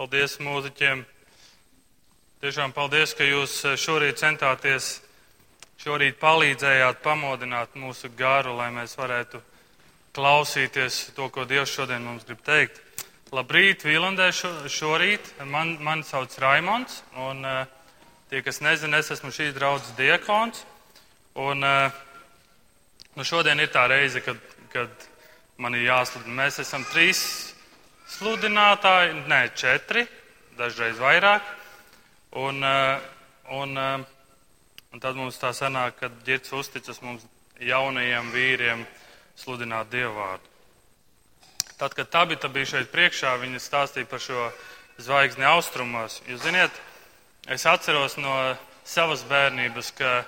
Paldies mūziķiem. Tiešām paldies, ka jūs eh, šorīt centāties, šorīt palīdzējāt pamodināt mūsu garu, lai mēs varētu klausīties to, ko Dievs šodien mums grib teikt. Labrīt, Vīlandē šo, šorīt. Man, man sauc Raimons, un uh, tie, kas nezina, es esmu šīs draudzes diekons. Un, uh, nu šodien ir tā reize, kad, kad man ir jāsludina. Mēs esam trīs sludinātāji, ne četri, dažreiz vairāk. Un, eh, un, eh, un tad mums tā sanāk, ka ģirts uzticas mums jaunajiem vīriem sludināt Dievu vārdu. Tad, kad Tabita bija šeit priekšā, viņa stāstīja par šo zvaigzni austrumos. Jūs ziniet, es atceros no savas bērnības, ka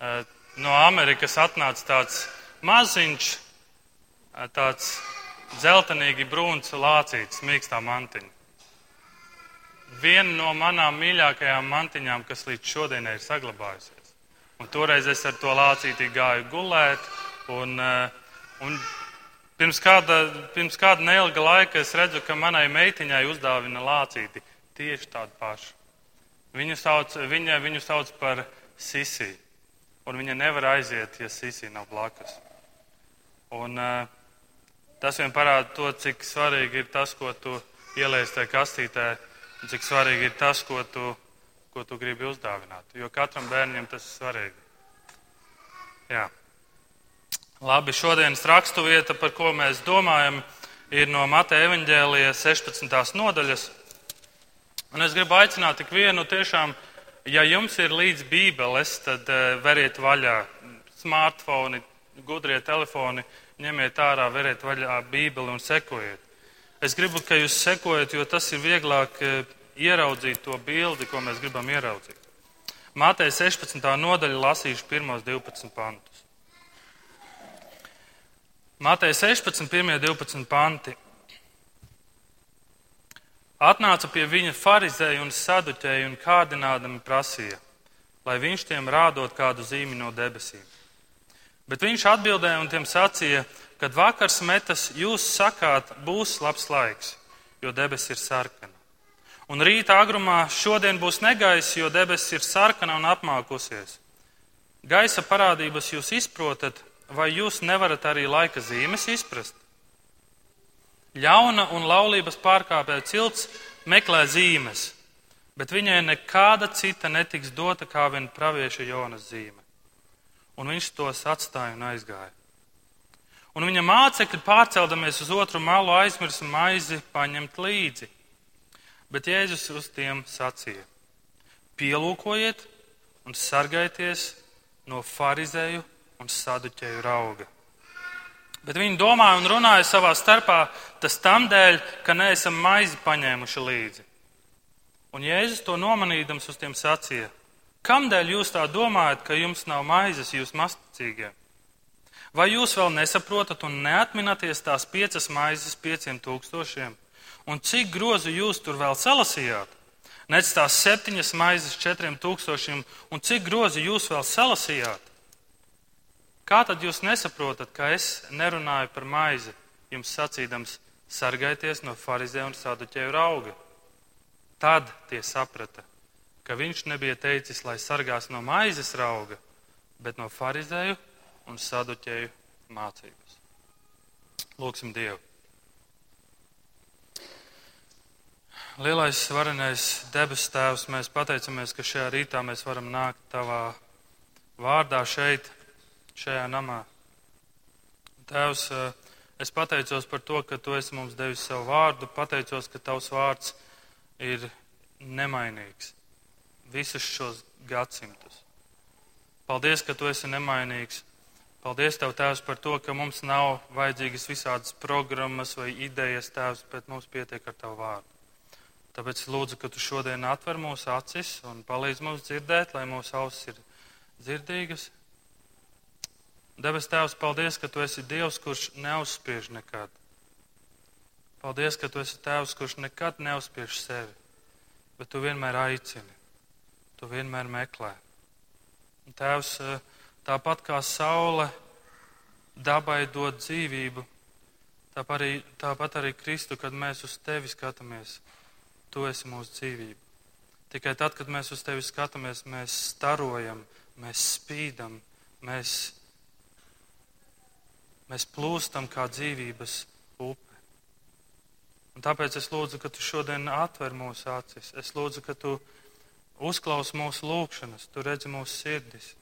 uh, no Amerikas atnāca tāds maziņš, tāds dzeltenīgi brūns lācītis, mīkstā mantiņa. Viena no manām mīļākajām mantiņām, kas līdz šodienai ir saglabājusies. Un toreiz es ar to lācīti gāju gulēt, un, un pirms, kāda, pirms kāda neilga laika es redzu, ka manai meitiņai uzdāvina lācīti tieši tādu pašu. Viņu sauc, viņa viņu sauc par Sisi, un viņa nevar aiziet, ja Sisi nav blakus. Un, uh, Tas vien parāda to, cik svarīgi ir tas, ko tu ieliec tajā kastītē, un cik svarīgi ir tas, ko tu, ko tu gribi uzdāvināt. Jo katram bērnam tas ir svarīgi. Jā. Labi, šodienas raksturvieta, par ko mēs domājam, ir no Mateja evaņģēlija 16. nodaļas. Un es gribu aicināt tik vienu tiešām, ja jums ir līdz bībeles, tad uh, veriet vaļā smartphone, gudrie telefoni ņemiet ārā, veriet vaļā Bībeli un sekojiet. Es gribu, ka jūs sekojat, jo tas ir vieglāk e, ieraudzīt to bildi, ko mēs gribam ieraudzīt. Mātei 16. nodaļa lasīšu pirmos 12 pantus. Mātei 16. pirmie 12 panti. Atnāca pie viņa farizēju un saduķēju un kārdinādami prasīja, lai viņš tiem rādot kādu zīmi no debesīm. Bet viņš atbildēja un tiem sacīja, kad vakars metas, jūs sakāt, būs labs laiks, jo debesis ir sarkana. Un rīta agrumā šodien būs negaiss, jo debesis ir sarkana un apmākusies. Gaisa parādības jūs izprotat, vai jūs nevarat arī laika zīmes izprast? Ļauna un laulības pārkāpēja cilts meklē zīmes, bet viņai nekāda cita netiks dota kā vien pravieša Jonas zīme un viņš tos atstāja un aizgāja. Un viņa mācekļi pārceldamies uz otru malu aizmirsa maizi paņemt līdzi. Bet Jēzus uz tiem sacīja: Pielūkojiet un sargājieties no farizēju un saduķēju rauga. Bet viņi domāja un runāja savā starpā, tas tam dēļ, ka neesam maizi paņēmuši līdzi. Un Jēzus to nomanīdams uz tiem sacīja: Kamdēļ jūs tā domājat, ka jums nav maizes, jūs masticīgie? Vai jūs vēl nesaprotat un neatminaties tās piecas maizes pieciem tūkstošiem? Un cik grozu jūs tur vēl salasījāt? Nec tās septiņas maizes četriem tūkstošiem, un cik grozu jūs vēl salasījāt? Kā tad jūs nesaprotat, ka es nerunāju par maizi, jums sacīdams, sargaities no farizē un saduķēju rauga? Tad tie saprata, ka viņš nebija teicis, lai sargās no maizes rauga, bet no farizēju un saduķēju mācības. Lūksim Dievu. Lielais varenais debes tēvs, mēs pateicamies, ka šajā rītā mēs varam nākt tavā vārdā šeit, šajā namā. Tēvs, es pateicos par to, ka tu esi mums devis savu vārdu, pateicos, ka tavs vārds ir nemainīgs visus šos gadsimtus. Paldies, ka tu esi nemainīgs. Paldies, Tev, Tēvs, par to, ka mums nav vajadzīgas visādas programmas vai idejas, Tēvs, bet mums pietiek ar Tavu vārdu. Tāpēc lūdzu, ka Tu šodien atver mūsu acis un palīdz mums dzirdēt, lai mūsu ausis ir dzirdīgas. Debes Tēvs, paldies, ka Tu esi Dievs, kurš neuzspiež nekad. Paldies, ka Tu esi Tēvs, kurš nekad neuzspiež sevi, bet Tu vienmēr aicini tu vienmēr meklē. Un tēvs, eh, tāpat kā saule dabai dod dzīvību, tāpat arī, tāpat arī Kristu, kad mēs uz tevi skatāmies, Tu esi mūsu dzīvība. Tikai tad, kad mēs uz tevi skatāmies, mēs starojam, mēs spīdam, mēs, mēs plūstam kā dzīvības upe. Un tāpēc es lūdzu, ka tu šodien atver mūsu acis. Es lūdzu, ka tu uzklaus mūsu lūgšanas, tu redzi mūsu sirdis,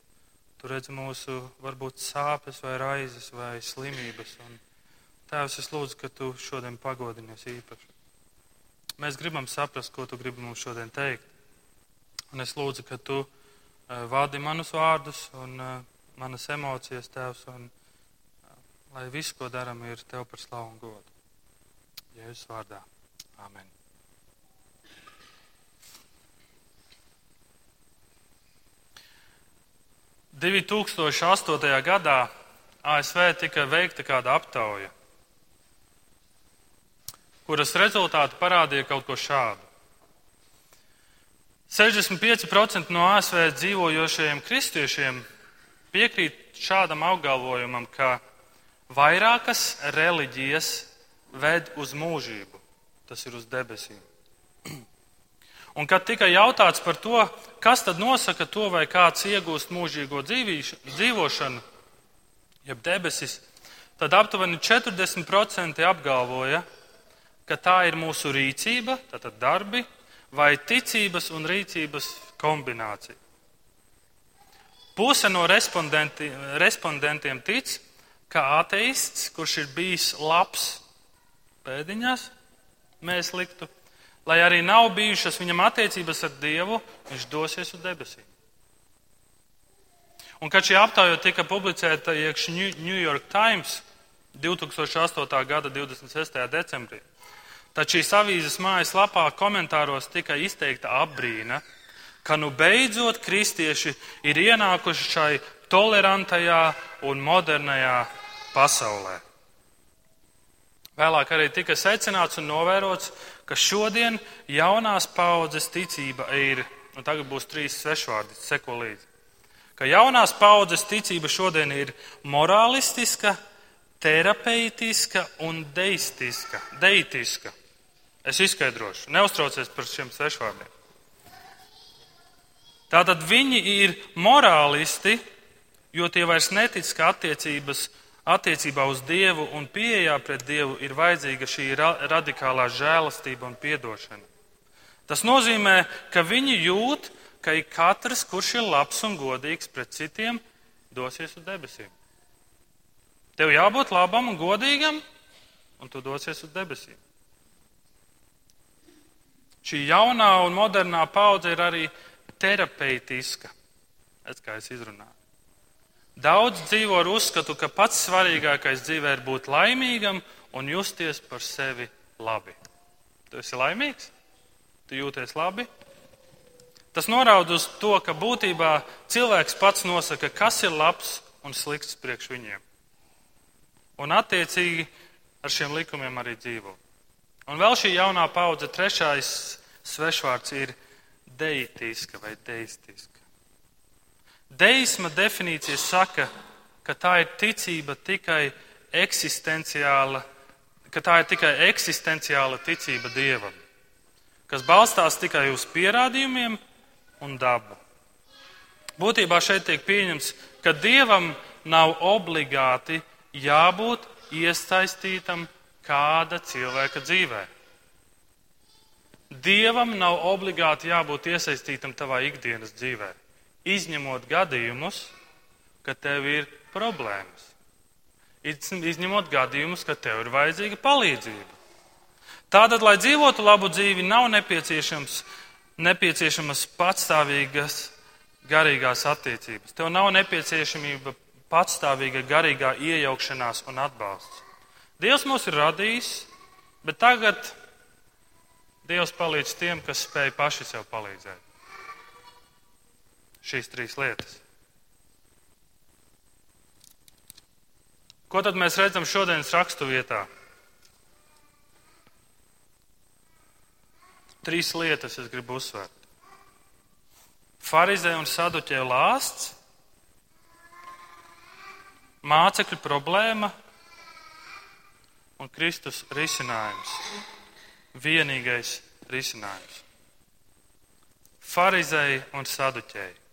tu redzi mūsu varbūt sāpes vai raizes vai slimības. Un, Tēvs, es lūdzu, ka tu šodien pagodinies īpaši. Mēs gribam saprast, ko tu gribi mums šodien teikt. Un es lūdzu, ka tu uh, vadi manus vārdus un uh, manas emocijas, Tēvs, un uh, lai viss, ko darām, ir Tev par slavu un godu. Jēzus vārdā. Āmen. 2008. gadā ASV tika veikta kāda aptauja kuras rezultāti parādīja kaut ko šādu. 65% no ASV dzīvojošajiem kristiešiem piekrīt šādam apgalvojumam, ka vairākas reliģijas ved uz mūžību, tas ir uz debesīm. Un kad tika jautāts par to, kas tad nosaka to, vai kāds iegūst mūžīgo dzīvīšu, dzīvošanu, jeb debesis, tad aptuveni 40% apgalvoja, ka tā ir mūsu rīcība, tātad darbi, vai ticības un rīcības kombinācija. Puse no respondenti, respondentiem tic, ka ateists, kurš ir bijis labs pēdiņās, mēs liktu, lai arī nav bijušas viņam attiecības ar Dievu, viņš dosies uz debesīm. Un kad šī aptauja tika publicēta iekš New York Times 2008. gada 26. decembrī, Tad šīs avīzes mājaslapā komentāros tika izteikta apbrīna, ka nu beidzot kristieši ir ienākuši šai tolerantajā un modernajā pasaulē. Vēlāk arī tika secināts un novērots, ka šodien jaunās paudzes ticība ir, un tagad būs trīs svešvārdi, seko līdzi, ka jaunās paudzes ticība šodien ir morālistiska, terapeitiska un deistiska, deitiska. Es izskaidrošu, neuztraucies par šiem svešvārdiem. Tātad viņi ir morālisti, jo tie vairs netic, ka attiecības attiecībā uz Dievu un pieejā pret Dievu ir vajadzīga šī ra radikālā žēlastība un piedošana. Tas nozīmē, ka viņi jūt, ka ik katrs, kurš ir labs un godīgs pret citiem, dosies uz debesīm. Tev jābūt labam un godīgam, un tu dosies uz debesīm. Šī jaunā un modernā paudze ir arī terapeitiska. Tas, kā es izrunāju. Daudz dzīvo ar uzskatu, ka pats svarīgākais dzīvē ir būt laimīgam un justies par sevi labi. Tu esi laimīgs? Tu jūties labi? Tas norāda uz to, ka būtībā cilvēks pats nosaka, kas ir labs un slikts priekš viņiem. Un attiecīgi ar šiem likumiem arī dzīvo. Un vēl šī jaunā paudze, trešais svešvārds ir deitiska vai deistiska. Deisma definīcija saka, ka tā ir ticība tikai eksistenciāla, ka tā ir tikai eksistenciāla ticība dievam, kas balstās tikai uz pierādījumiem un dabu. Būtībā šeit tiek pieņemts, ka dievam nav obligāti jābūt iesaistītam kāda cilvēka dzīvē. Dievam nav obligāti jābūt iesaistītam tavā ikdienas dzīvē, izņemot gadījumus, ka tev ir problēmas. Izņemot gadījumus, ka tev ir vajadzīga palīdzība. Tātad, lai dzīvotu labu dzīvi, nav nepieciešamas patstāvīgas garīgās attiecības. Tev nav nepieciešamība patstāvīga garīgā iejaukšanās un atbalsts. Dievs mūs ir radījis, bet tagad Dievs palīdz tiem, kas spēj paši sev palīdzēt. Šīs trīs lietas. Ko tad mēs redzam šodienas raksturvietā? Trīs lietas es gribu uzsvērt. Farizē un saduķē lāsts, mācekļu problēma un Kristus risinājums. Vienīgais risinājums. Pharizēji un saduķēji.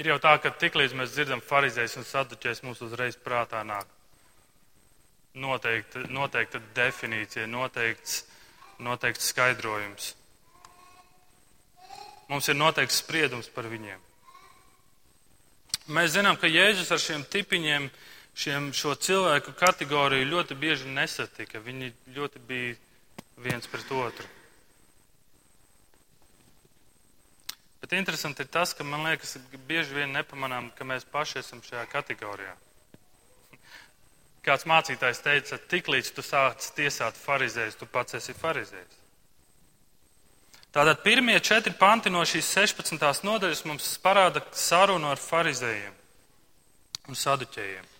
Ir jau tā, ka tiklīdz mēs dzirdam farizējus un saduķējus, mums uzreiz prātā nāk noteikta, noteikta definīcija, noteikts, noteikts skaidrojums. Mums ir noteikts spriedums par viņiem. Mēs zinām, ka Jēzus ar šiem tipiņiem, šiem, šo cilvēku kategoriju ļoti bieži nesatika. Viņi ļoti bija viens pret otru. Bet interesanti ir tas, ka man liekas, bieži vien nepamanām, ka mēs paši esam šajā kategorijā. Kāds mācītājs teica, tiklīdz tu sāc tiesāt farizējus, tu pats esi farizējs. Tātad pirmie četri panti no šīs 16. nodaļas mums parāda sarunu ar farizējiem un saduķējiem.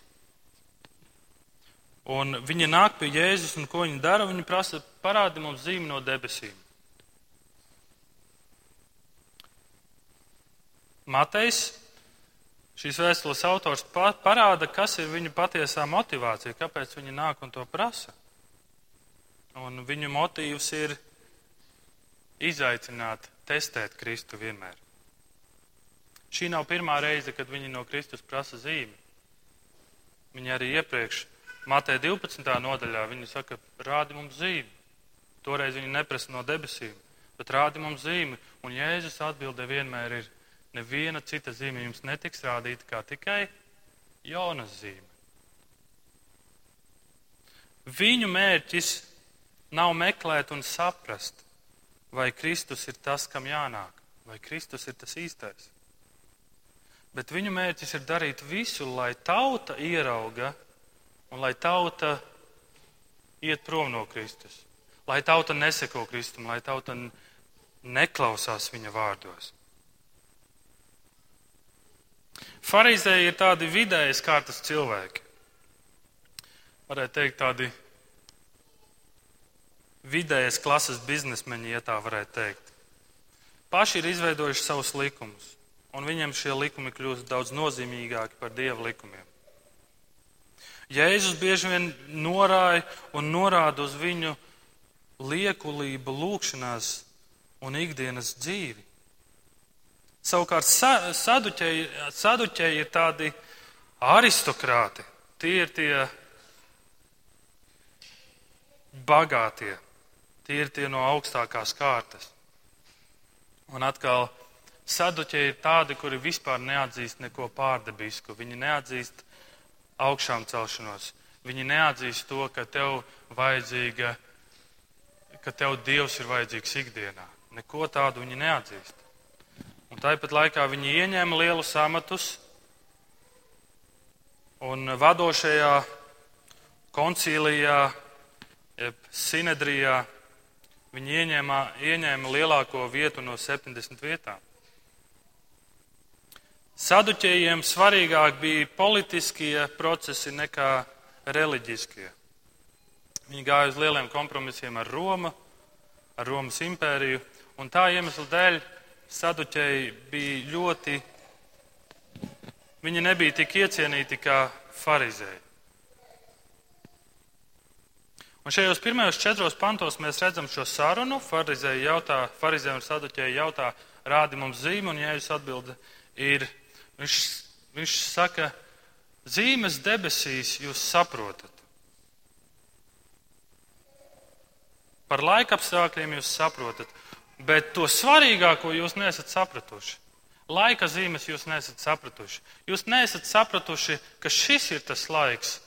Un viņi nāk pie Jēzus, un ko viņi dara? Viņi prasa, parādi mums zīmi no debesīm. Matejs, šīs vēstules autors, parāda, kas ir viņu patiesā motivācija, kāpēc viņi nāk un to prasa. Un viņu motīvs ir izaicināt, testēt Kristu vienmēr. Šī nav pirmā reize, kad viņi no Kristus prasa zīmi. Viņi arī iepriekš, Matē 12. nodaļā, viņi saka, rādi mums zīmi. Toreiz viņi neprasa no debesīm, bet rādi mums zīmi. Un Jēzus atbilde vienmēr ir, neviena cita zīme jums netiks rādīta kā tikai Jonas zīme. Viņu mērķis nav meklēt un saprast, vai Kristus ir tas, kam jānāk, vai Kristus ir tas īstais. Bet viņu mērķis ir darīt visu, lai tauta ierauga un lai tauta iet prom no Kristus. Lai tauta neseko Kristum, lai tauta neklausās viņa vārdos. Pharizēji ir tādi vidējas kārtas cilvēki. Varētu teikt, tādi vidējas klases biznesmeņi, ja tā varētu teikt. Paši ir izveidojuši savus likumus, un viņiem šie likumi kļūst daudz nozīmīgāki par dieva likumiem. Jēzus bieži vien norāja un norāda uz viņu liekulību, lūgšanās un ikdienas dzīvi. Savukārt saduķēji, saduķēji ir tādi aristokrāti. Tie ir tie bagātie, Tie ir tie no augstākās kārtas. Un atkal saduķie ir tādi, kuri vispār neatzīst neko pārdabisku. Viņi neatzīst augšām celšanos. Viņi neatzīst to, ka tev vajadzīga, ka tev Dievs ir vajadzīgs ikdienā. Neko tādu viņi neatzīst. Un tāpat laikā viņi ieņēma lielus amatus un vadošajā koncīlijā, jeb sinedrijā, Viņi ieņēma, ieņēma lielāko vietu no 70 vietām. Saduķējiem svarīgāk bija politiskie procesi nekā reliģiskie. Viņi gāja uz lieliem kompromisiem ar Romu, ar Romas impēriju, un tā iemesla dēļ saduķēji bija ļoti, viņi nebija tik iecienīti kā farizēji. Un šajos pirmajos četros pantos mēs redzam šo sarunu. Farizēji jautā, farizēji un saduķēji jautā, rādi mums zīmi, un Jēzus atbilda ir, viņš, viņš saka, zīmes debesīs jūs saprotat. Par laika apstākļiem jūs saprotat, bet to svarīgāko jūs nesat sapratuši. Laika zīmes jūs nesat sapratuši. Jūs nesat sapratuši, ka šis ir tas laiks,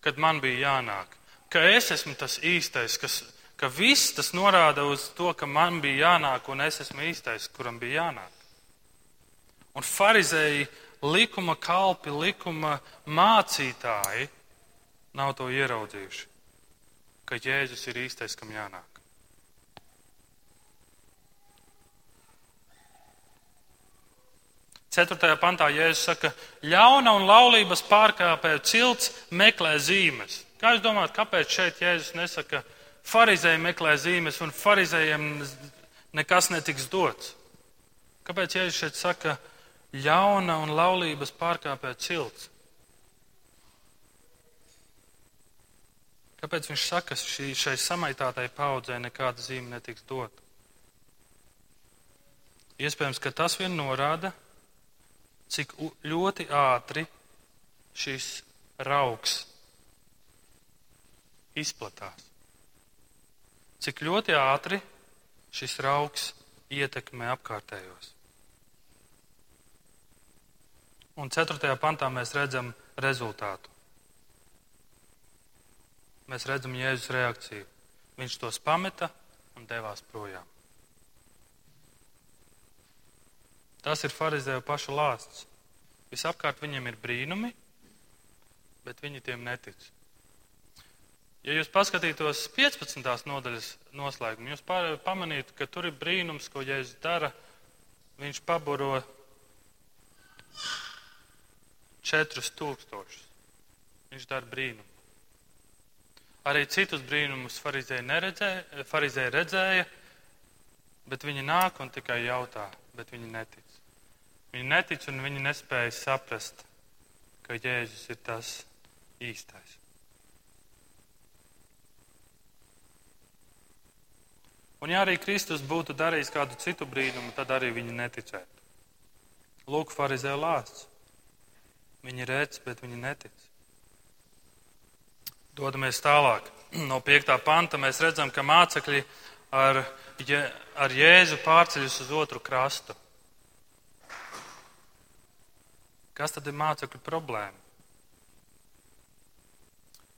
kad man bija jānāk ka es esmu tas īstais, kas, ka viss tas norāda uz to, ka man bija jānāk un es esmu īstais, kuram bija jānāk. Un farizēji, likuma kalpi, likuma mācītāji nav to ieraudzījuši, ka Jēzus ir īstais, kam jānāk. Ceturtajā pantā Jēzus saka, ļauna un laulības pārkāpēju cilts meklē zīmes. Kā jūs domājat, kāpēc šeit Jēzus nesaka, farizēji meklē zīmes un farizējiem nekas netiks dots? Kāpēc Jēzus šeit saka, ļauna un laulības pārkāpē cilts? Kāpēc viņš saka, ka šī, šai samaitātai paudzē nekāda zīme netiks dota? Iespējams, ka tas vien norāda, cik ļoti ātri šis raugs izplatās. Cik ļoti ātri šis raugs ietekmē apkārtējos. Un 4. pantā mēs redzam rezultātu. Mēs redzam Jēzus reakciju. Viņš tos pameta un devās projām. Tas ir farizēju pašu lāsts. Visapkārt viņiem ir brīnumi, bet viņi tiem netic. Ja jūs paskatītos 15. nodaļas noslēgumu, jūs pamanītu, ka tur ir brīnums, ko Jēzus dara. Viņš paburo 4000. Viņš dara brīnumu. Arī citus brīnumus farizēji redzēja, bet viņi nāk un tikai jautā, bet viņi netic. Viņi netic un viņi nespēja saprast, ka Jēzus ir tas īstais. Un ja arī Kristus būtu darījis kādu citu brīnumu, tad arī viņi neticētu. Lūk, farizē lāsts. Viņi redz, bet viņi netic. Dodamies tālāk. No 5. panta mēs redzam, ka mācekļi ar, ar Jēzu pārceļas uz otru krastu. Kas tad ir mācekļu problēma?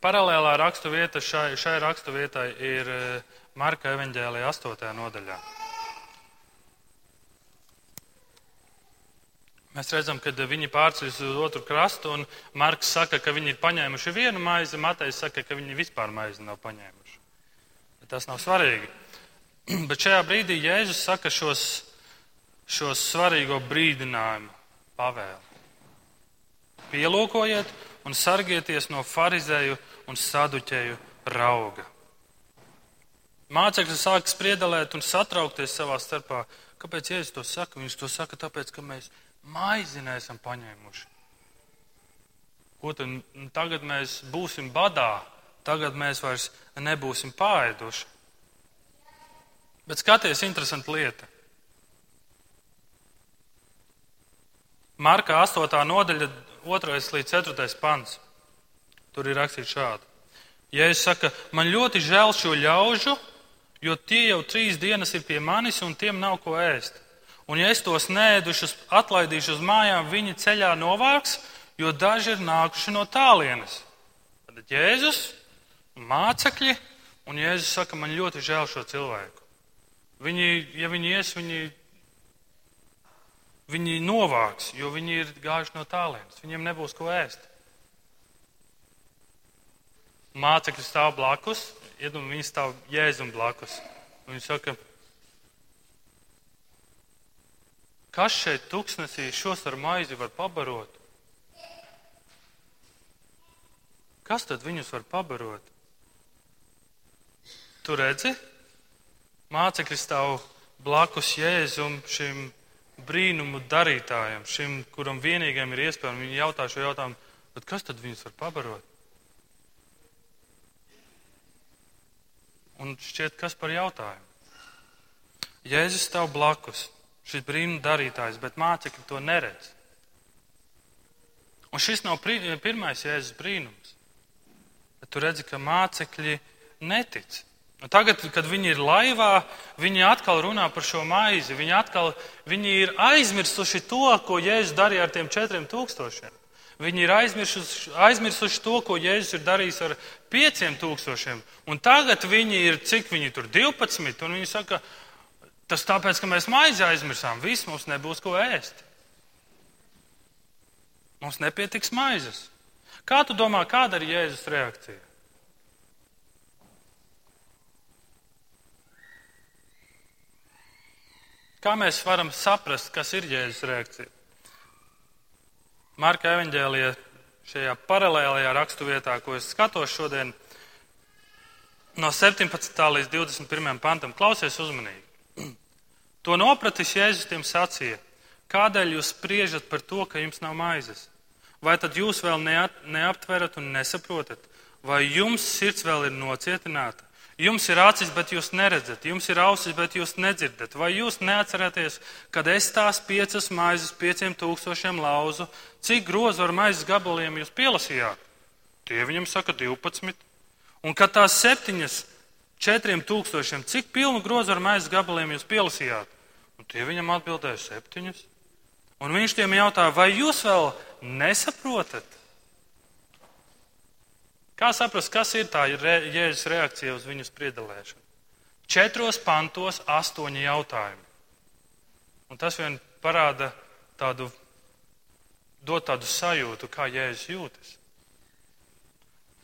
Paralēlā rakstu vieta šai, šai rakstu vietai ir eh, Marka evaņģēlija 8. nodaļā. Mēs redzam, ka viņi pārceļas uz otru krastu, un Marks saka, ka viņi ir paņēmuši vienu maizi, Matejs saka, ka viņi vispār maizi nav paņēmuši. Bet tas nav svarīgi. Bet šajā brīdī Jēzus saka šos, šos svarīgo brīdinājumu pavēlu. Pielūkojiet un sargieties no farizēju un saduķēju rauga. Mācekļi sāk spriedelēt un satraukties savā starpā. Kāpēc Jēzus to saka? Viņš to saka tāpēc, ka mēs maizi neesam paņēmuši. Ko tad tagad mēs būsim badā? Tagad mēs vairs nebūsim pāēduši. Bet skaties, interesanta lieta. Marka 8. nodaļa 2 līdz 4 pants. Tur ir rakstīts šādi. Ja es saku, man ļoti žēl šo ļaužu, jo tie jau trīs dienas ir pie manis un tiem nav ko ēst. Un ja es tos nēdušus atlaidīšu uz mājām, viņi ceļā novāks, jo daži ir nākuši no tālienes. Tad Jēzus, mācekļi, un Jēzus saka, man ļoti žēl šo cilvēku. Viņi, ja viņi ies, viņi viņi novāks, jo viņi ir gājuši no tālienes. Viņiem nebūs ko ēst. Mācekļi stāv blakus, iedomājieties, viņi stāv jēzum blakus. Viņi saka, kas šeit tuksnesī šos ar maizi var pabarot? Kas tad viņus var pabarot? Tu redzi, mācekļi stāv blakus jēzum šim brīnumu darītājam, šim, kuram vienīgajam ir iespēja, viņi jautā šo jautājumu, kas tad viņus var pabarot? Un šķiet, kas par jautājumu? Jēzus stāv blakus, šis brīnumu darītājs, bet mācekļi to neredz. Un šis nav pirmais Jēzus brīnums. Bet tu redzi, ka mācekļi netic. Un tagad, kad viņi ir laivā, viņi atkal runā par šo maizi. Viņi, atkal, viņi ir aizmirsuši to, ko Jēzus darīja ar tiem četriem tūkstošiem. Viņi ir aizmirsuši, aizmirsuši to, ko Jēzus ir darījis ar pieciem tūkstošiem. Un tagad viņi ir, cik viņi tur 12, un viņi saka, tas tāpēc, ka mēs maizi aizmirsām, viss mums nebūs ko ēst. Mums nepietiks maizes. Kā tu domā, kāda ir Jēzus reakcija? Kā mēs varam saprast, kas ir Jēzus reakcija? Marka evanģēlijā šajā paralēlajā raksturvietā, ko es skatos šodien, no 17. līdz 21. pantam, klausies uzmanīgi. To nopratis Jēzus tiem sacīja, kādēļ jūs spriežat par to, ka jums nav maizes? Vai tad jūs vēl neat, neaptverat un nesaprotat? vai jums sirds vēl ir nocietināta? Jums ir acis, bet jūs neredzat, jums ir ausis, bet jūs nedzirdat. Vai jūs neatceraties, kad es tās piecas maizes pieciem tūkstošiem lauzu, cik grozu ar maizes gabaliem jūs pielasījāt? Tie viņam saka 12. Un kad tās septiņas četriem tūkstošiem, cik pilnu grozu ar maizes gabaliem jūs pielasījāt? Un tie viņam atbildēja septiņus. Un viņš tiem jautā, vai jūs vēl nesaprotat? Kā saprast, kas ir tā Jēzus reakcija uz viņu spriedzelēšanu? Četros pantos astoņi jautājumi. Un tas vien parāda tādu, dod tādu sajūtu, kā Jēzus jūtas.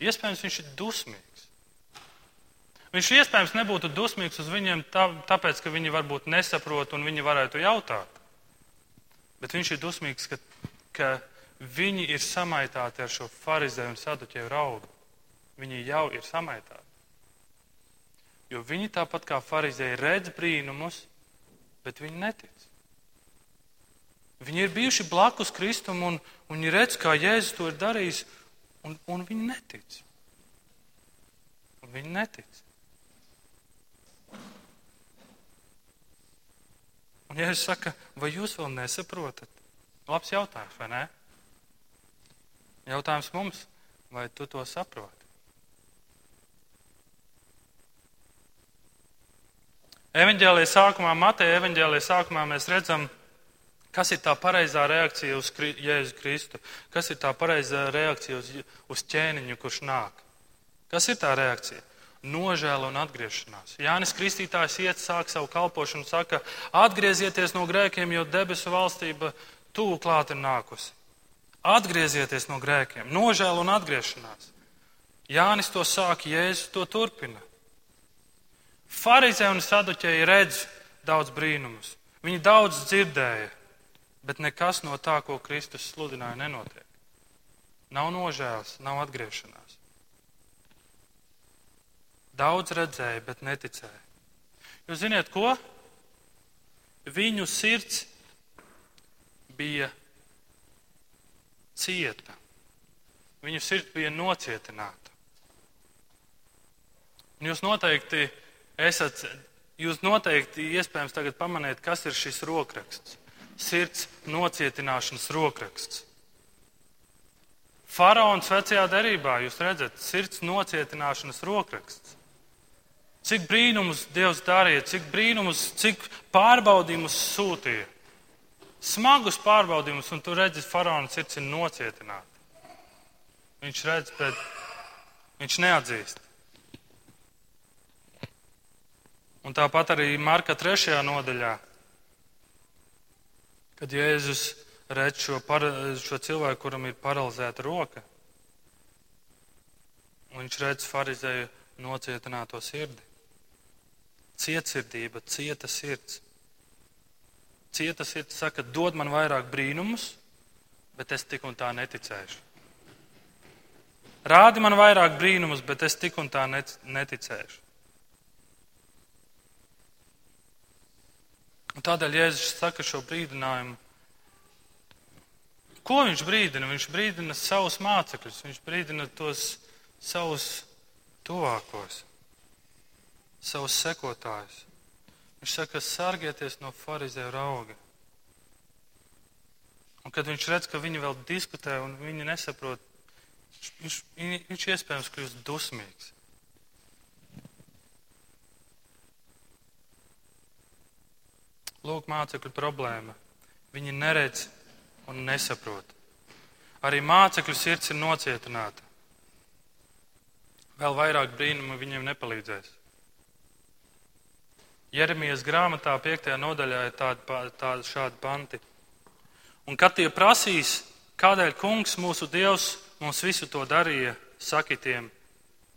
Iespējams, viņš ir dusmīgs. Viņš iespējams nebūtu dusmīgs uz viņiem tā, tāpēc, ka viņi varbūt nesaprot un viņi varētu jautāt. Bet viņš ir dusmīgs, ka, ka viņi ir samaitāti ar šo farizēju un saduķēju raugu viņi jau ir samaitāti. Jo viņi tāpat kā farizēji redz brīnumus, bet viņi netic. Viņi ir bijuši blakus Kristum un, un viņi redz, kā Jēzus to ir darījis, un, un viņi netic. Un viņi netic. Un Jēzus saka, vai jūs vēl nesaprotat? Labs jautājums, vai ne? Jautājums mums, vai tu to saproti? Evanģēlīja sākumā, Mateja evanģēlīja sākumā mēs redzam, kas ir tā pareizā reakcija uz Jēzu Kristu, kas ir tā pareizā reakcija uz, uz ķēniņu, kurš nāk. Kas ir tā reakcija? Nožēla un atgriešanās. Jānis Kristītājs iet, sāk savu kalpošanu, saka, atgriezieties no grēkiem, jo debesu valstība tuvu klāt ir nākusi. Atgriezieties no grēkiem, nožēla un atgriešanās. Jānis to sāk, Jēzus to turpina. Pharizēji un saduķēji redz daudz brīnumus. Viņi daudz dzirdēja, bet nekas no tā, ko Kristus sludināja, nenotiek. Nav nožēlas, nav atgriešanās. Daudz redzēja, bet neticēja. Jūs zināt, ko? Viņu sirds bija cieta. Viņu sirds bija nocietināta. Un jūs noteikti esat, jūs noteikti iespējams tagad pamaniet, kas ir šis rokraksts. Sirds nocietināšanas rokraksts. Faraons vecajā derībā, jūs redzat, sirds nocietināšanas rokraksts. Cik brīnumus Dievs darīja, cik brīnumus, cik pārbaudījumus sūtīja. Smagus pārbaudījumus, un tu redzi, faraona sirds ir nocietināta. Viņš redz, bet viņš neatzīst. Un tāpat arī Marka 3. nodaļā, kad Jēzus redz šo, para, šo cilvēku, kuram ir paralizēta roka, un viņš redz farizēju nocietināto sirdi. Cietsirdība, cieta sirds. Cieta sirds saka, dod man vairāk brīnumus, bet es tik un tā neticēšu. Rādi man vairāk brīnumus, bet es tik un tā neticēšu. Un tādēļ Jēzus saka šo brīdinājumu. Ko viņš brīdina? Viņš brīdina savus mācekļus, viņš brīdina tos savus tuvākos, savus sekotājus. Viņš saka, sargieties no farizēju rauga. Un kad viņš redz, ka viņi vēl diskutē un viņi nesaprot, viņš, viņš iespējams kļūst dusmīgs. Lūk, mācekļu problēma. Viņi neredz un nesaprot. Arī mācekļu sirds ir nocietināta. Vēl vairāk brīnumu viņiem nepalīdzēs. Jeremijas grāmatā 5. nodaļā ir tādi, tādi šādi panti. Un kad tie prasīs, kādēļ kungs mūsu dievs mums visu to darīja, sakitiem,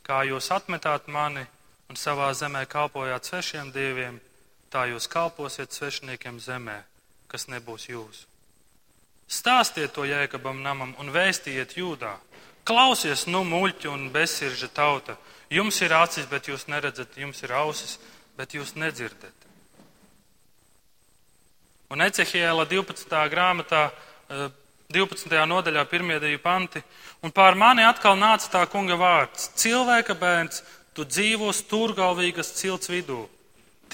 kā jūs atmetāt mani un savā zemē kalpojāt svešiem dieviem, tā jūs kalposiet svešiniekiem zemē, kas nebūs jūsu. Stāstiet to jēkabam namam un vēstiet jūdā. Klausies, nu, muļķi un bezsirža tauta. Jums ir acis, bet jūs neredzat, jums ir ausis, bet jūs nedzirdat. Un Ecehiela 12. grāmatā eh, 12. nodaļā, 1. panti, un pār mani atkal nāca tā kunga vārds - cilvēka bērns, tu dzīvo stūrgalvīgas cilts vidū.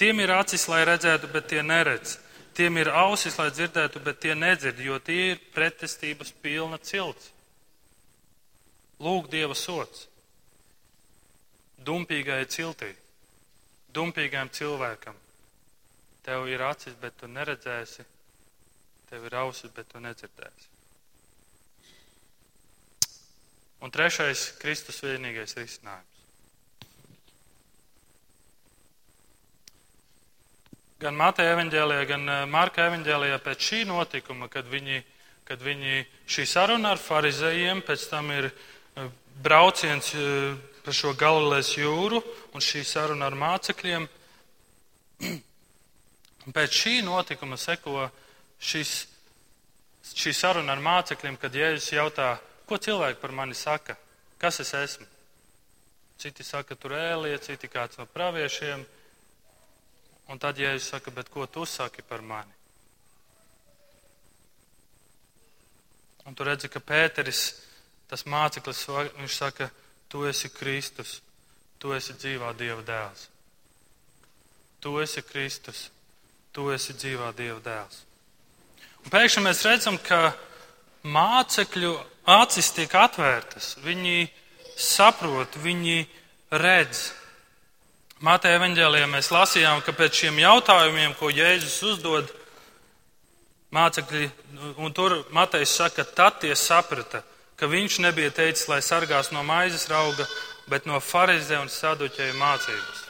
Tiem ir acis, lai redzētu, bet tie neredz. Tiem ir ausis, lai dzirdētu, bet tie nedzird, jo tie ir pretestības pilna cilts. Lūk, Dieva sots. Dumpīgai ciltī, dumpīgam cilvēkam. Tev ir acis, bet tu neredzēsi, tev ir ausis, bet tu nedzirdēsi. Un trešais - Kristus vienīgais risinājums. Gan Mateja evaņģēlijā, gan eh, Marka evaņģēlijā pēc šī notikuma, kad viņi, kad viņi šī saruna ar farizējiem, pēc tam ir eh, brauciens eh, pa šo Galilejas jūru un šī saruna ar mācekļiem. Un pēc šī notikuma seko šis, šī saruna ar mācekļiem, kad Jēzus jautā, ko cilvēki par mani saka, kas es esmu. Citi saka, tur ēlie, citi kāds no praviešiem. Un tad Jēzus saka, bet ko tu saki par mani? Un tu redzi, ka Pēteris, tas māceklis, viņš saka, tu esi Kristus, tu esi dzīvā Dieva dēls. Tu esi Kristus, tu esi dzīvā Dieva dēls. Un pēkšņi mēs redzam, ka mācekļu acis tiek atvērtas, viņi saprot, viņi redz. Mateja evaņģēlijā mēs lasījām, ka pēc šiem jautājumiem, ko Jēzus uzdod, mācekļi, un tur Matejs saka, tad tie saprata, ka viņš nebija teicis, lai sargās no maizes rauga, bet no farizē un saduķēju mācības.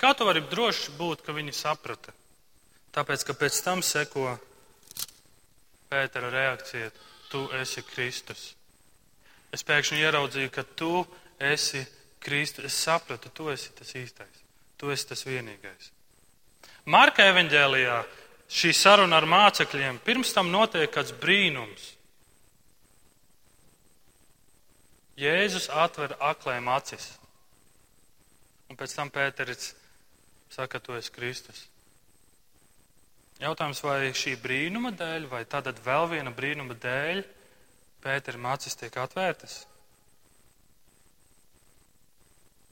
Kā tu vari droši būt, ka viņi saprata? Tāpēc, ka pēc tam seko Pētera reakcija, tu esi Kristus. Es pēkšņi ieraudzīju, ka tu esi Kristus. Es sapratu, tu esi tas īstais. Tu esi tas vienīgais. Marka evanģēlijā šī saruna ar mācekļiem pirms tam notiek kāds brīnums. Jēzus atver aklēm acis. Un pēc tam Pēteris saka, tu esi Kristus. Jautājums, vai šī brīnuma dēļ, vai tātad vēl viena brīnuma dēļ, Pēterim acis tiek atvērtas?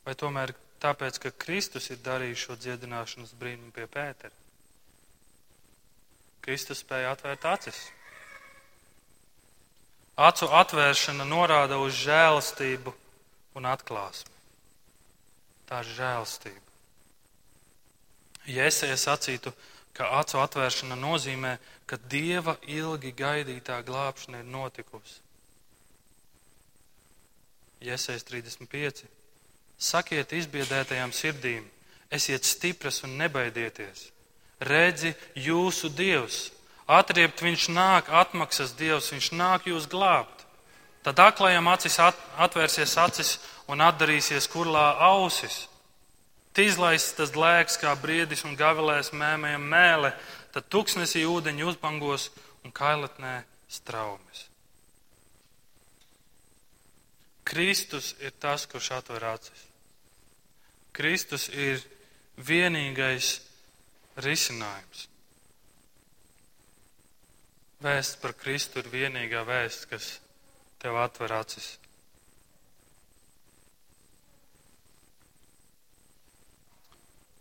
Vai tomēr tāpēc, ka Kristus ir darījis šo dziedināšanas brīnumu pie Pētera? Kristus spēja atvērt acis. Acu atvēršana norāda uz žēlastību un atklāsmi. Tā ir žēlastība. Jēzus sacītu, ka acu atvēršana nozīmē, ka dieva ilgi gaidītā glābšana ir notikusi. Jēzus 35. Sakiet izbiedētajām sirdīm, esiet stipras un nebaidieties. Redzi, jūsu Dievs, atriept viņš nāk, atmaksas Dievs, viņš nāk jūs glābt. Tad aklajam acis at, atvērsies acis un atdarīsies kurlā ausis. Tīzlais tas lēks kā briedis un gavilēs mēmējam mēle, tad tuksnesī ūdeņi uzbangos un kailatnē straumes. Kristus ir tas, kurš atver acis. Kristus ir vienīgais risinājums. Vēsts par Kristu ir vienīgā vēsts, kas tev atver acis.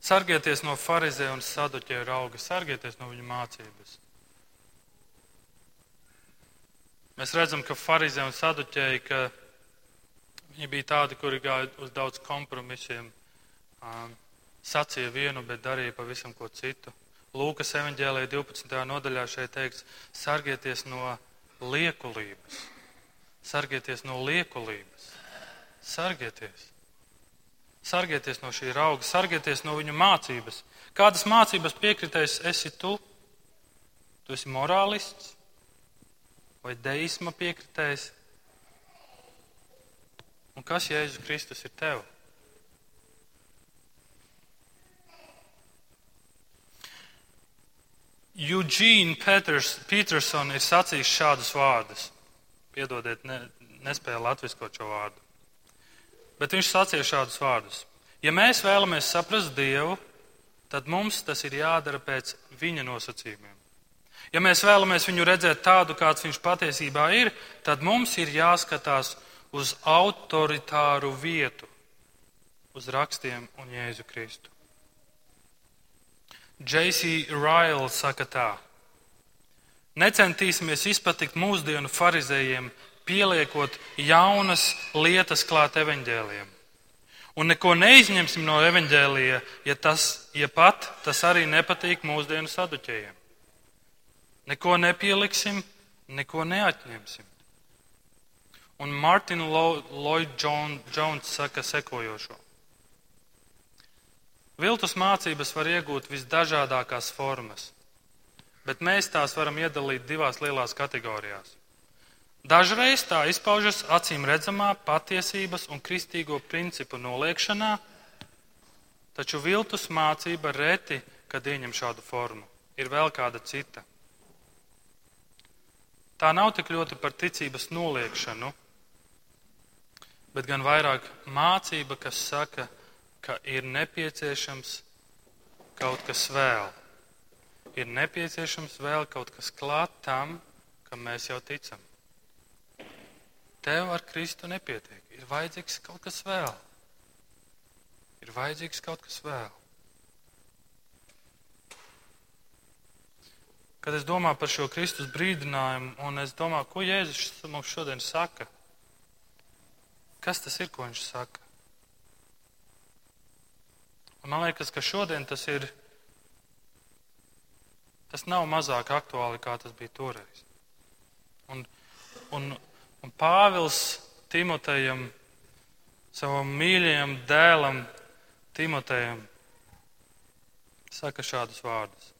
Sargieties no farizē un saduķē rauga, sargieties no viņu mācības. Mēs redzam, ka farizē un saduķēji, ka viņi bija tādi, kuri gāja uz daudz kompromisiem, sacīja vienu, bet darīja pavisam ko citu. Lūkas evanģēlīja 12. nodaļā šeit teikts, sargieties no liekulības. Sargieties no liekulības. Sargieties. Sargieties no šī rauga, sargieties no viņa mācības. Kādas mācības piekritējis esi tu? Tu esi morālists vai deisma piekritējis? Un kas Jēzus Kristus ir tev? Eugene Peters, Peterson ir sacījis šādus vārdus. Piedodiet, ne, nespēju latviskot šo vārdu. Bet viņš sacīja šādus vārdus. Ja mēs vēlamies saprast Dievu, tad mums tas ir jādara pēc viņa nosacījumiem. Ja mēs vēlamies viņu redzēt tādu, kāds viņš patiesībā ir, tad mums ir jāskatās uz autoritāru vietu, uz rakstiem un Jēzu Kristu. J.C. Ryle saka tā: Necentīsimies izpatikt mūsdienu farizējiem, pieliekot jaunas lietas klāt evaņģēliem. Un neko neizņemsim no evaņģēlija, ja, tas, ja pat tas arī nepatīk mūsdienu saduķējiem. Neko nepieliksim, neko neatņemsim. Un Martina Lloyd Jones saka sekojošo. Viltus mācības var iegūt visdažādākās formas, bet mēs tās varam iedalīt divās lielās kategorijās. Dažreiz tā izpaužas acīm redzamā patiesības un kristīgo principu noliekšanā, taču viltus mācība reti, kad ieņem šādu formu. Ir vēl kāda cita. Tā nav tik ļoti par ticības noliekšanu, bet gan vairāk mācība, kas saka, ka ir nepieciešams kaut kas vēl. Ir nepieciešams vēl kaut kas klāt tam, kam mēs jau ticam. Tev ar Kristu nepietiek. Ir vajadzīgs kaut kas vēl. Ir vajadzīgs kaut kas vēl. kad es domāju par šo Kristus brīdinājumu, un es domāju, ko Jēzus mums šodien saka. Kas tas ir, ko viņš saka? Man liekas, ka šodien tas ir. Tas nav mazāk aktuāli, kā tas bija toreiz. Un, un, un Pāvils Timotejam, savam mīļajam dēlam, Timotejam, saka šādus vārdus.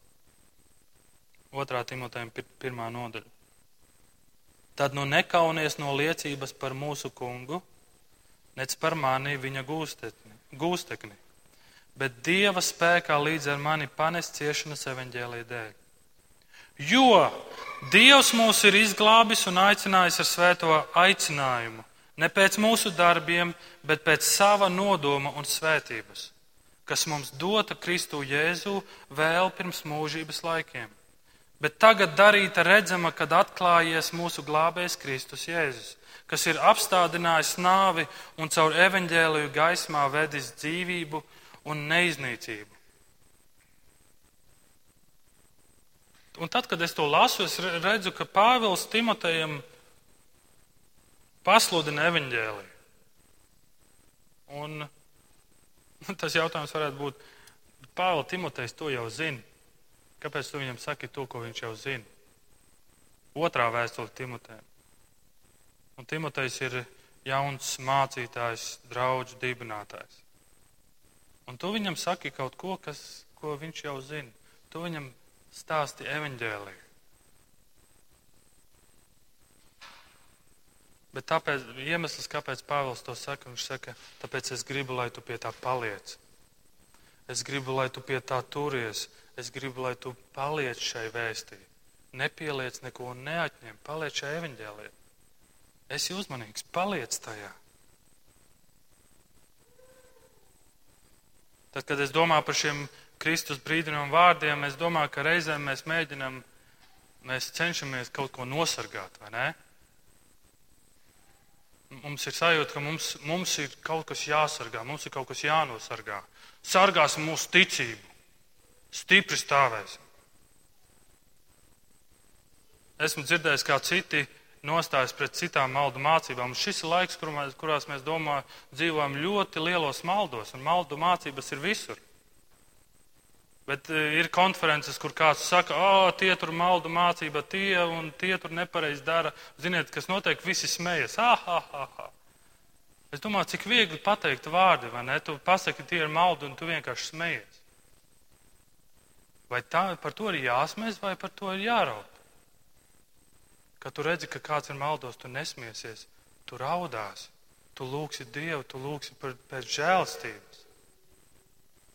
2. Timotejam, 1. nodaļa. Tad nu nekaunies no liecības par mūsu kungu, nec par mani viņa gūstekni, gūstekni, bet Dieva spēkā līdz ar mani panest ciešanas evaņģēlī dēļ. Jo Dievs mūs ir izglābis un aicinājis ar svēto aicinājumu, ne pēc mūsu darbiem, bet pēc sava nodoma un svētības, kas mums dota Kristu Jēzu vēl pirms mūžības laikiem bet tagad darīta redzama, kad atklājies mūsu glābējs Kristus Jēzus, kas ir apstādinājis nāvi un caur evaņģēliju gaismā vedis dzīvību un neiznīcību. Un tad, kad es to lasu, es redzu, ka Pāvils Timotejam pasludina evaņģēliju. Un tas jautājums varētu būt, Pāvils Timotejs to jau zina. Kāpēc tu viņam saki to, ko viņš jau zina? Otrā vēstule Timotejam. Un Timotejs ir jauns mācītājs, draugs, dibinātājs. Un tu viņam saki kaut ko, kas, ko viņš jau zina. Tu viņam stāsti evaņģēliju. Bet tāpēc, iemesls, kāpēc Pāvils to saka, viņš saka, tāpēc es gribu, lai tu pie tā paliec. Es gribu, lai tu pie tā turies. Es gribu, lai tu paliec šai vēstī. Nepieliec neko un neatņem. Paliec šai evaņģēlē. Esi uzmanīgs, paliec tajā. Tad, kad es domāju par šiem Kristus brīdinājumu vārdiem, es domāju, ka reizēm mēs mēģinam, mēs cenšamies kaut ko nosargāt, vai ne? Mums ir sajūta, ka mums, mums ir kaut kas jāsargā, mums ir kaut kas jānosargā. Sargāsim mūsu ticību. Stipri stāvēsim. Esmu dzirdējis, kā citi nostājas pret citām maldu mācībām. Šis ir laiks, kur mēs, kurās mēs domā, dzīvojam ļoti lielos maldos, un maldu mācības ir visur. Bet e, ir konferences, kur kāds saka, o, tie tur maldu mācība, tie un tie tur nepareizi dara. Ziniet, kas notiek, visi smējas. Ah, ah, ah, ah. Es domāju, cik viegli pateikt vārdi, vai ne? Tu pasaki, tie ir maldu, un tu vienkārši smējies. Vai tā, par to ir jāsmēs, vai par to ir jāraud? Kad tu redzi, ka kāds ir maldos, tu nesmiesies, tu raudās, tu lūgsi Dievu, tu lūgsi pēc žēlstības.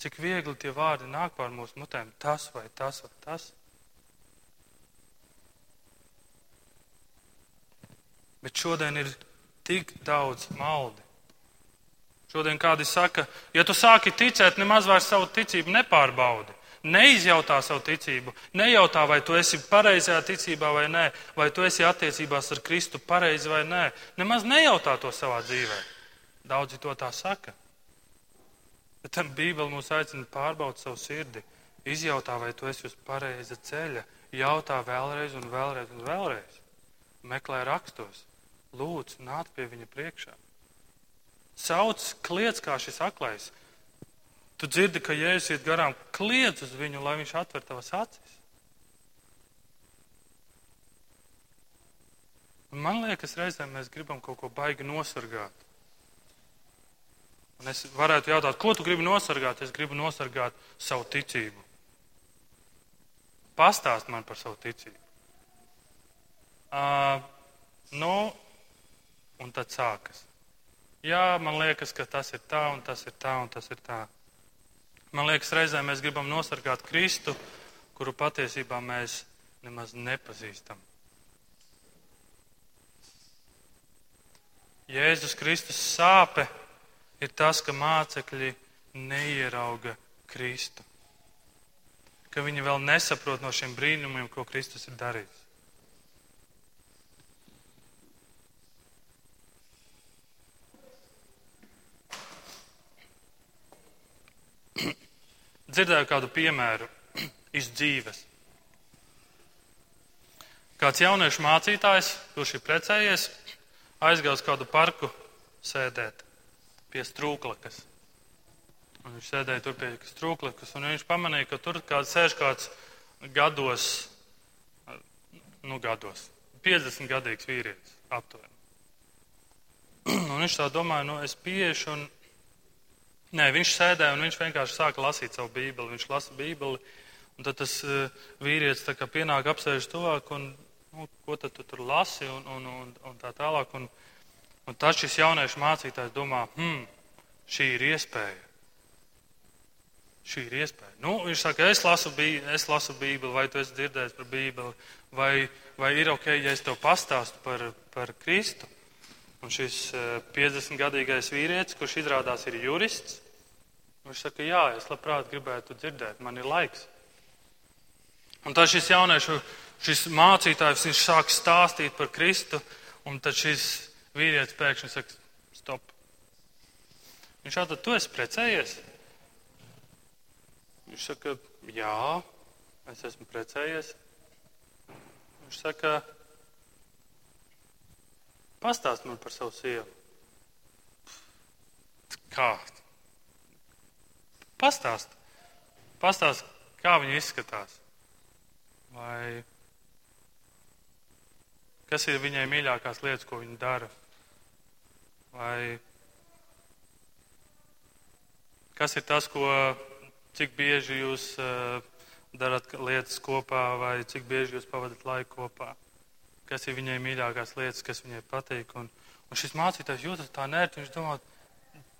Cik viegli tie vārdi nāk pār mūsu mutēm, tas vai tas vai tas. Bet šodien ir tik daudz maldi. Šodien kādi saka, ja tu sāki ticēt, nemaz vairs savu ticību nepārbaudi. Neizjautā savu ticību, nejautā, vai tu esi pareizajā ticībā vai nē, vai tu esi attiecībās ar Kristu pareizi vai nē, nemaz nejautā to savā dzīvē. Daudzi to tā saka. Bet tam Bībele mūs aicina pārbaudīt savu sirdi, izjautā, vai tu esi uz pareiza ceļa, jautā vēlreiz un vēlreiz un vēlreiz. Meklē rakstos, lūdz, nāc pie viņa priekšā. Sauc, kliedz kā šis aklais. Tu dzirdi, ka jēzus iet garām, kliedz uz viņu, lai viņš atver tavas acis. Man liekas, reizēm mēs gribam kaut ko baigi nosargāt. Un es varētu jautāt, ko tu gribi nosargāt? Es gribu nosargāt savu ticību. Pastāst man par savu ticību. Uh, nu, un tad sākas. Jā, man liekas, ka tas ir tā, un tas ir tā, un tas ir tā. Man liekas, reizē mēs gribam nosargāt Kristu, kuru patiesībā mēs nemaz nepazīstam. Jēzus Kristus sāpe ir tas, ka mācekļi neierauga Kristu. Ka viņi vēl nesaprot no šiem brīnumiem, ko Kristus ir darījis. Dzirdēju kādu piemēru iz dzīves. Kāds jauniešu mācītājs, kurš ir precējies, aizgāja uz kādu parku sēdēt pie strūklakas. Un viņš sēdēja tur pie strūklakas, un viņš pamanīja, ka tur kāds sēž kāds gados, nu gados, 50 gadīgs vīrietis aptuveni. Un viņš tā domāja, nu es pieešu, un nē, viņš sēdēja, un viņš vienkārši sāka lasīt savu bībeli. Viņš lasa bībeli, un tad tas uh, vīrietis tā kā pienāk apsēžas tuvāk, un nu, ko tad tu tur lasi, un, un, un, un tā tālāk. Un, Un tad šis jauniešu mācītājs domā, hmm, šī ir iespēja. Šī ir iespēja. Nu, viņš saka, es lasu, bī, es lasu Bībeli, vai tu esi dzirdējis par Bībeli, vai, vai ir ok, ja es tev pastāstu par, par Kristu. Un šis 50-gadīgais eh, vīrietis, kurš izrādās ir jurists, viņš saka, jā, es labprāt gribētu dzirdēt, man ir laiks. Un tad šis jauniešu, šis mācītājs, sāk stāstīt par Kristu, un tad šis vīrietis pēkšņi saka, stop. Viņš tad tu esi precējies? Viņš saka, jā, es esmu precējies. Viņš saka, pastāst man par savu sievu. Kā? Pastāst. Pastāst, kā viņa izskatās. Vai kas ir viņai mīļākās lietas, ko viņa dara? Vai kas ir tas, ko, cik bieži jūs uh, darat lietas kopā, vai cik bieži jūs pavadat laiku kopā? Kas ir viņai mīļākās lietas, kas viņai patīk? Un, un šis mācītājs jūtas tā nērti, viņš domā,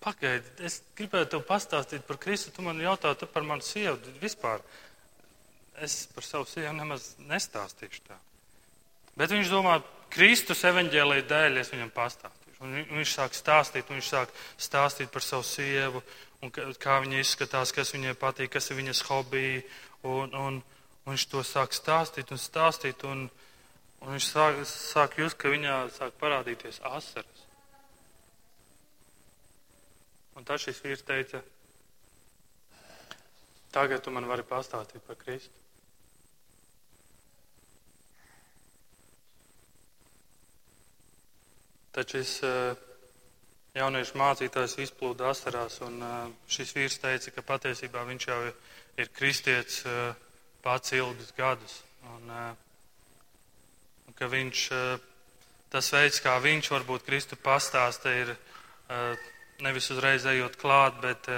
pagaidi, es gribētu tev pastāstīt par Kristu, tu man jautā tu par manu sievu vispār. Es par savu sievu nemaz nestāstīšu tā. Bet viņš domā, Kristus evaņģēlīja dēļ es viņam pastāstīšu. Un viņš sāk stāstīt, un viņš sāk stāstīt par savu sievu, un kā viņa izskatās, kas viņai patīk, kas ir viņas hobiji. Un, un, un viņš to sāk stāstīt un stāstīt, un, un viņš sāk, sāk just, ka viņā sāk parādīties asaras. Un tad šis vīrs teica, tagad tu man vari pastāstīt par Kristu. Tad šis eh, jauniešu mācītājs izplūda asarās, un eh, šis vīrs teica, ka patiesībā viņš jau ir kristietis eh, pats ilgus gadus. Un, un ka viņš, tas veids, kā viņš varbūt Kristu pastāsta, ir nevis uzreiz ejot klāt, bet,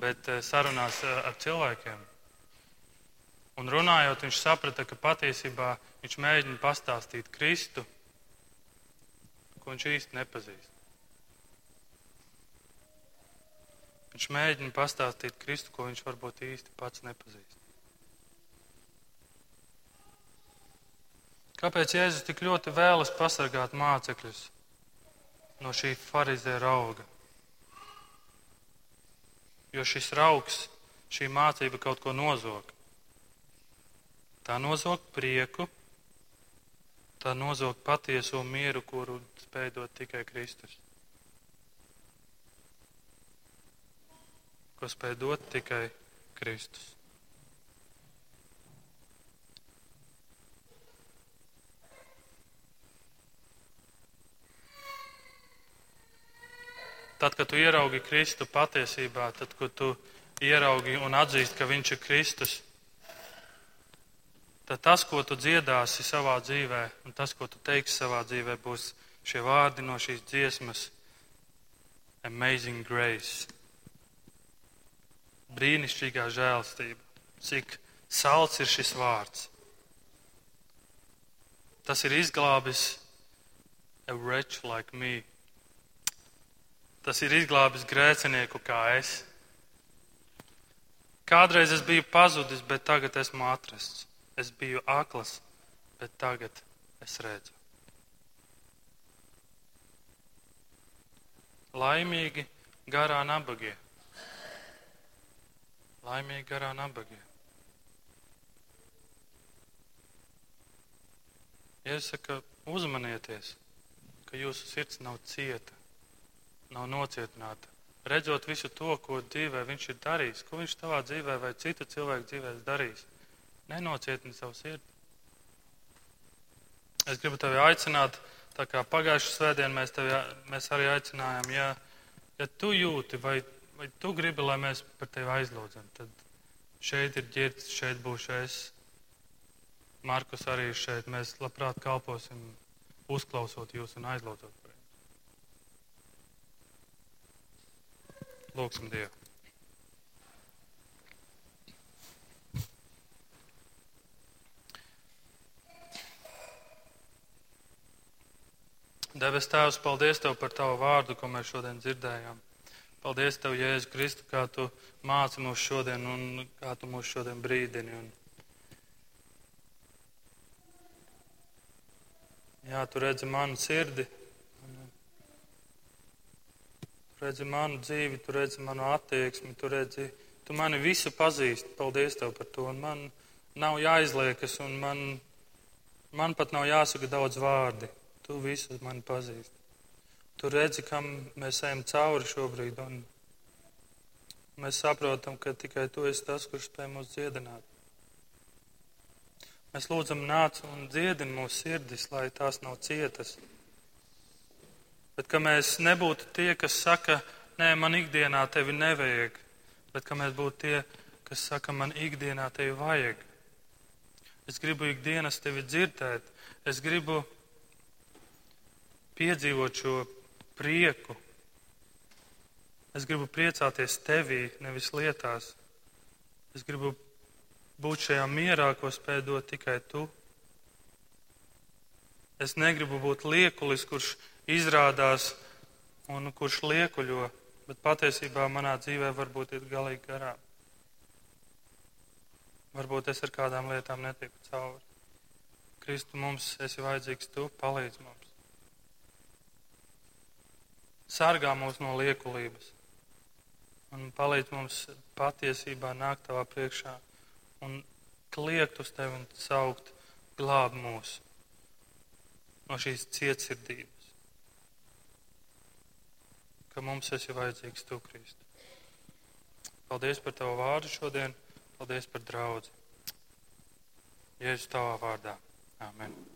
bet sarunās ar cilvēkiem. Un runājot, viņš saprata, ka patiesībā viņš mēģina pastāstīt Kristu ko viņš īsti nepazīst. Viņš mēģina pastāstīt Kristu, ko viņš varbūt īsti pats nepazīst. Kāpēc Jēzus tik ļoti vēlas pasargāt mācekļus no šī farizē rauga? Jo šis raugs, šī mācība kaut ko nozog. Tā nozog prieku, tā nozog patieso mieru, kuru spēj dot tikai Kristus. Ko spēj dot tikai Kristus. Tad, kad tu ieraugi Kristu patiesībā, tad, kad tu ieraugi un atzīsti, ka Viņš ir Kristus, tad tas, ko tu dziedāsi savā dzīvē, un tas, ko tu teiksi savā dzīvē, būs šie vārdi no šīs dziesmas - Amazing Grace. Brīnišķīgā žēlstība. Cik salds ir šis vārds. Tas ir izglābis a wretch like me. Tas ir izglābis grēcinieku kā es. Kādreiz es biju pazudis, bet tagad esmu atrasts. Es biju akls, bet tagad es redzu. Laimīgi garā nabagie. Laimīgi garā nabagie. Iesaka, uzmanieties, ka jūsu sirds nav cieta nav nocietināta. Redzot visu to, ko dzīvē viņš ir darījis, ko viņš tavā dzīvē vai citu cilvēku dzīvē darījis, nenocietini savu sirdi. Es gribu tevi aicināt, tā kā pagājušā svētdienā mēs, tevi, mēs arī aicinājām, ja, ja tu jūti vai, vai tu gribi, lai mēs par tevi aizlūdzam, tad šeit ir ģērbts, šeit būšu es. Markus arī ir šeit. Mēs labprāt kalposim, uzklausot jūs un aizlūdzot. Lūksim Dievu. Debes Tēvs, paldies Tev par Tavu vārdu, ko mēs šodien dzirdējām. Paldies Tev, Jēzu Kristu, kā Tu māci mūs šodien un kā Tu mūs šodien brīdini. Un... Jā, Tu redzi manu sirdi redzi manu dzīvi, tu redzi manu attieksmi, tu redzi, tu mani visu pazīsti. Paldies tev par to. Un man nav jāizliekas, un man, man pat nav jāsaka daudz vārdi. Tu visu mani pazīsti. Tu redzi, kam mēs ejam cauri šobrīd, un mēs saprotam, ka tikai tu esi tas, kurš spēj mūs dziedināt. Mēs lūdzam, nāc un dziedini mūsu sirdis, lai tās nav cietas Bet ka mēs nebūtu tie, kas saka, nē, man ikdienā tevi nevajag, bet ka mēs būtu tie, kas saka, man ikdienā tevi vajag. Es gribu ikdienas tevi dzirdēt, es gribu piedzīvot šo prieku. Es gribu priecāties tevī, nevis lietās. Es gribu būt šajā mierā, ko spēj dot tikai tu. Es negribu būt liekulis, kurš izrādās un kurš liekuļo, bet patiesībā manā dzīvē varbūt ir galīgi garām. Varbūt es ar kādām lietām netiku cauri. Kristu mums esi vajadzīgs tu, palīdz mums. Sargā mūs no liekulības un palīdz mums patiesībā nākt tavā priekšā un kliegt uz tevi un saukt glāb mūs no šīs cietsirdības ka mums esi vajadzīgs tu, Kristu. Paldies par tavu vārdu šodien, paldies par draudzi. Jēzus tavā vārdā. Amen.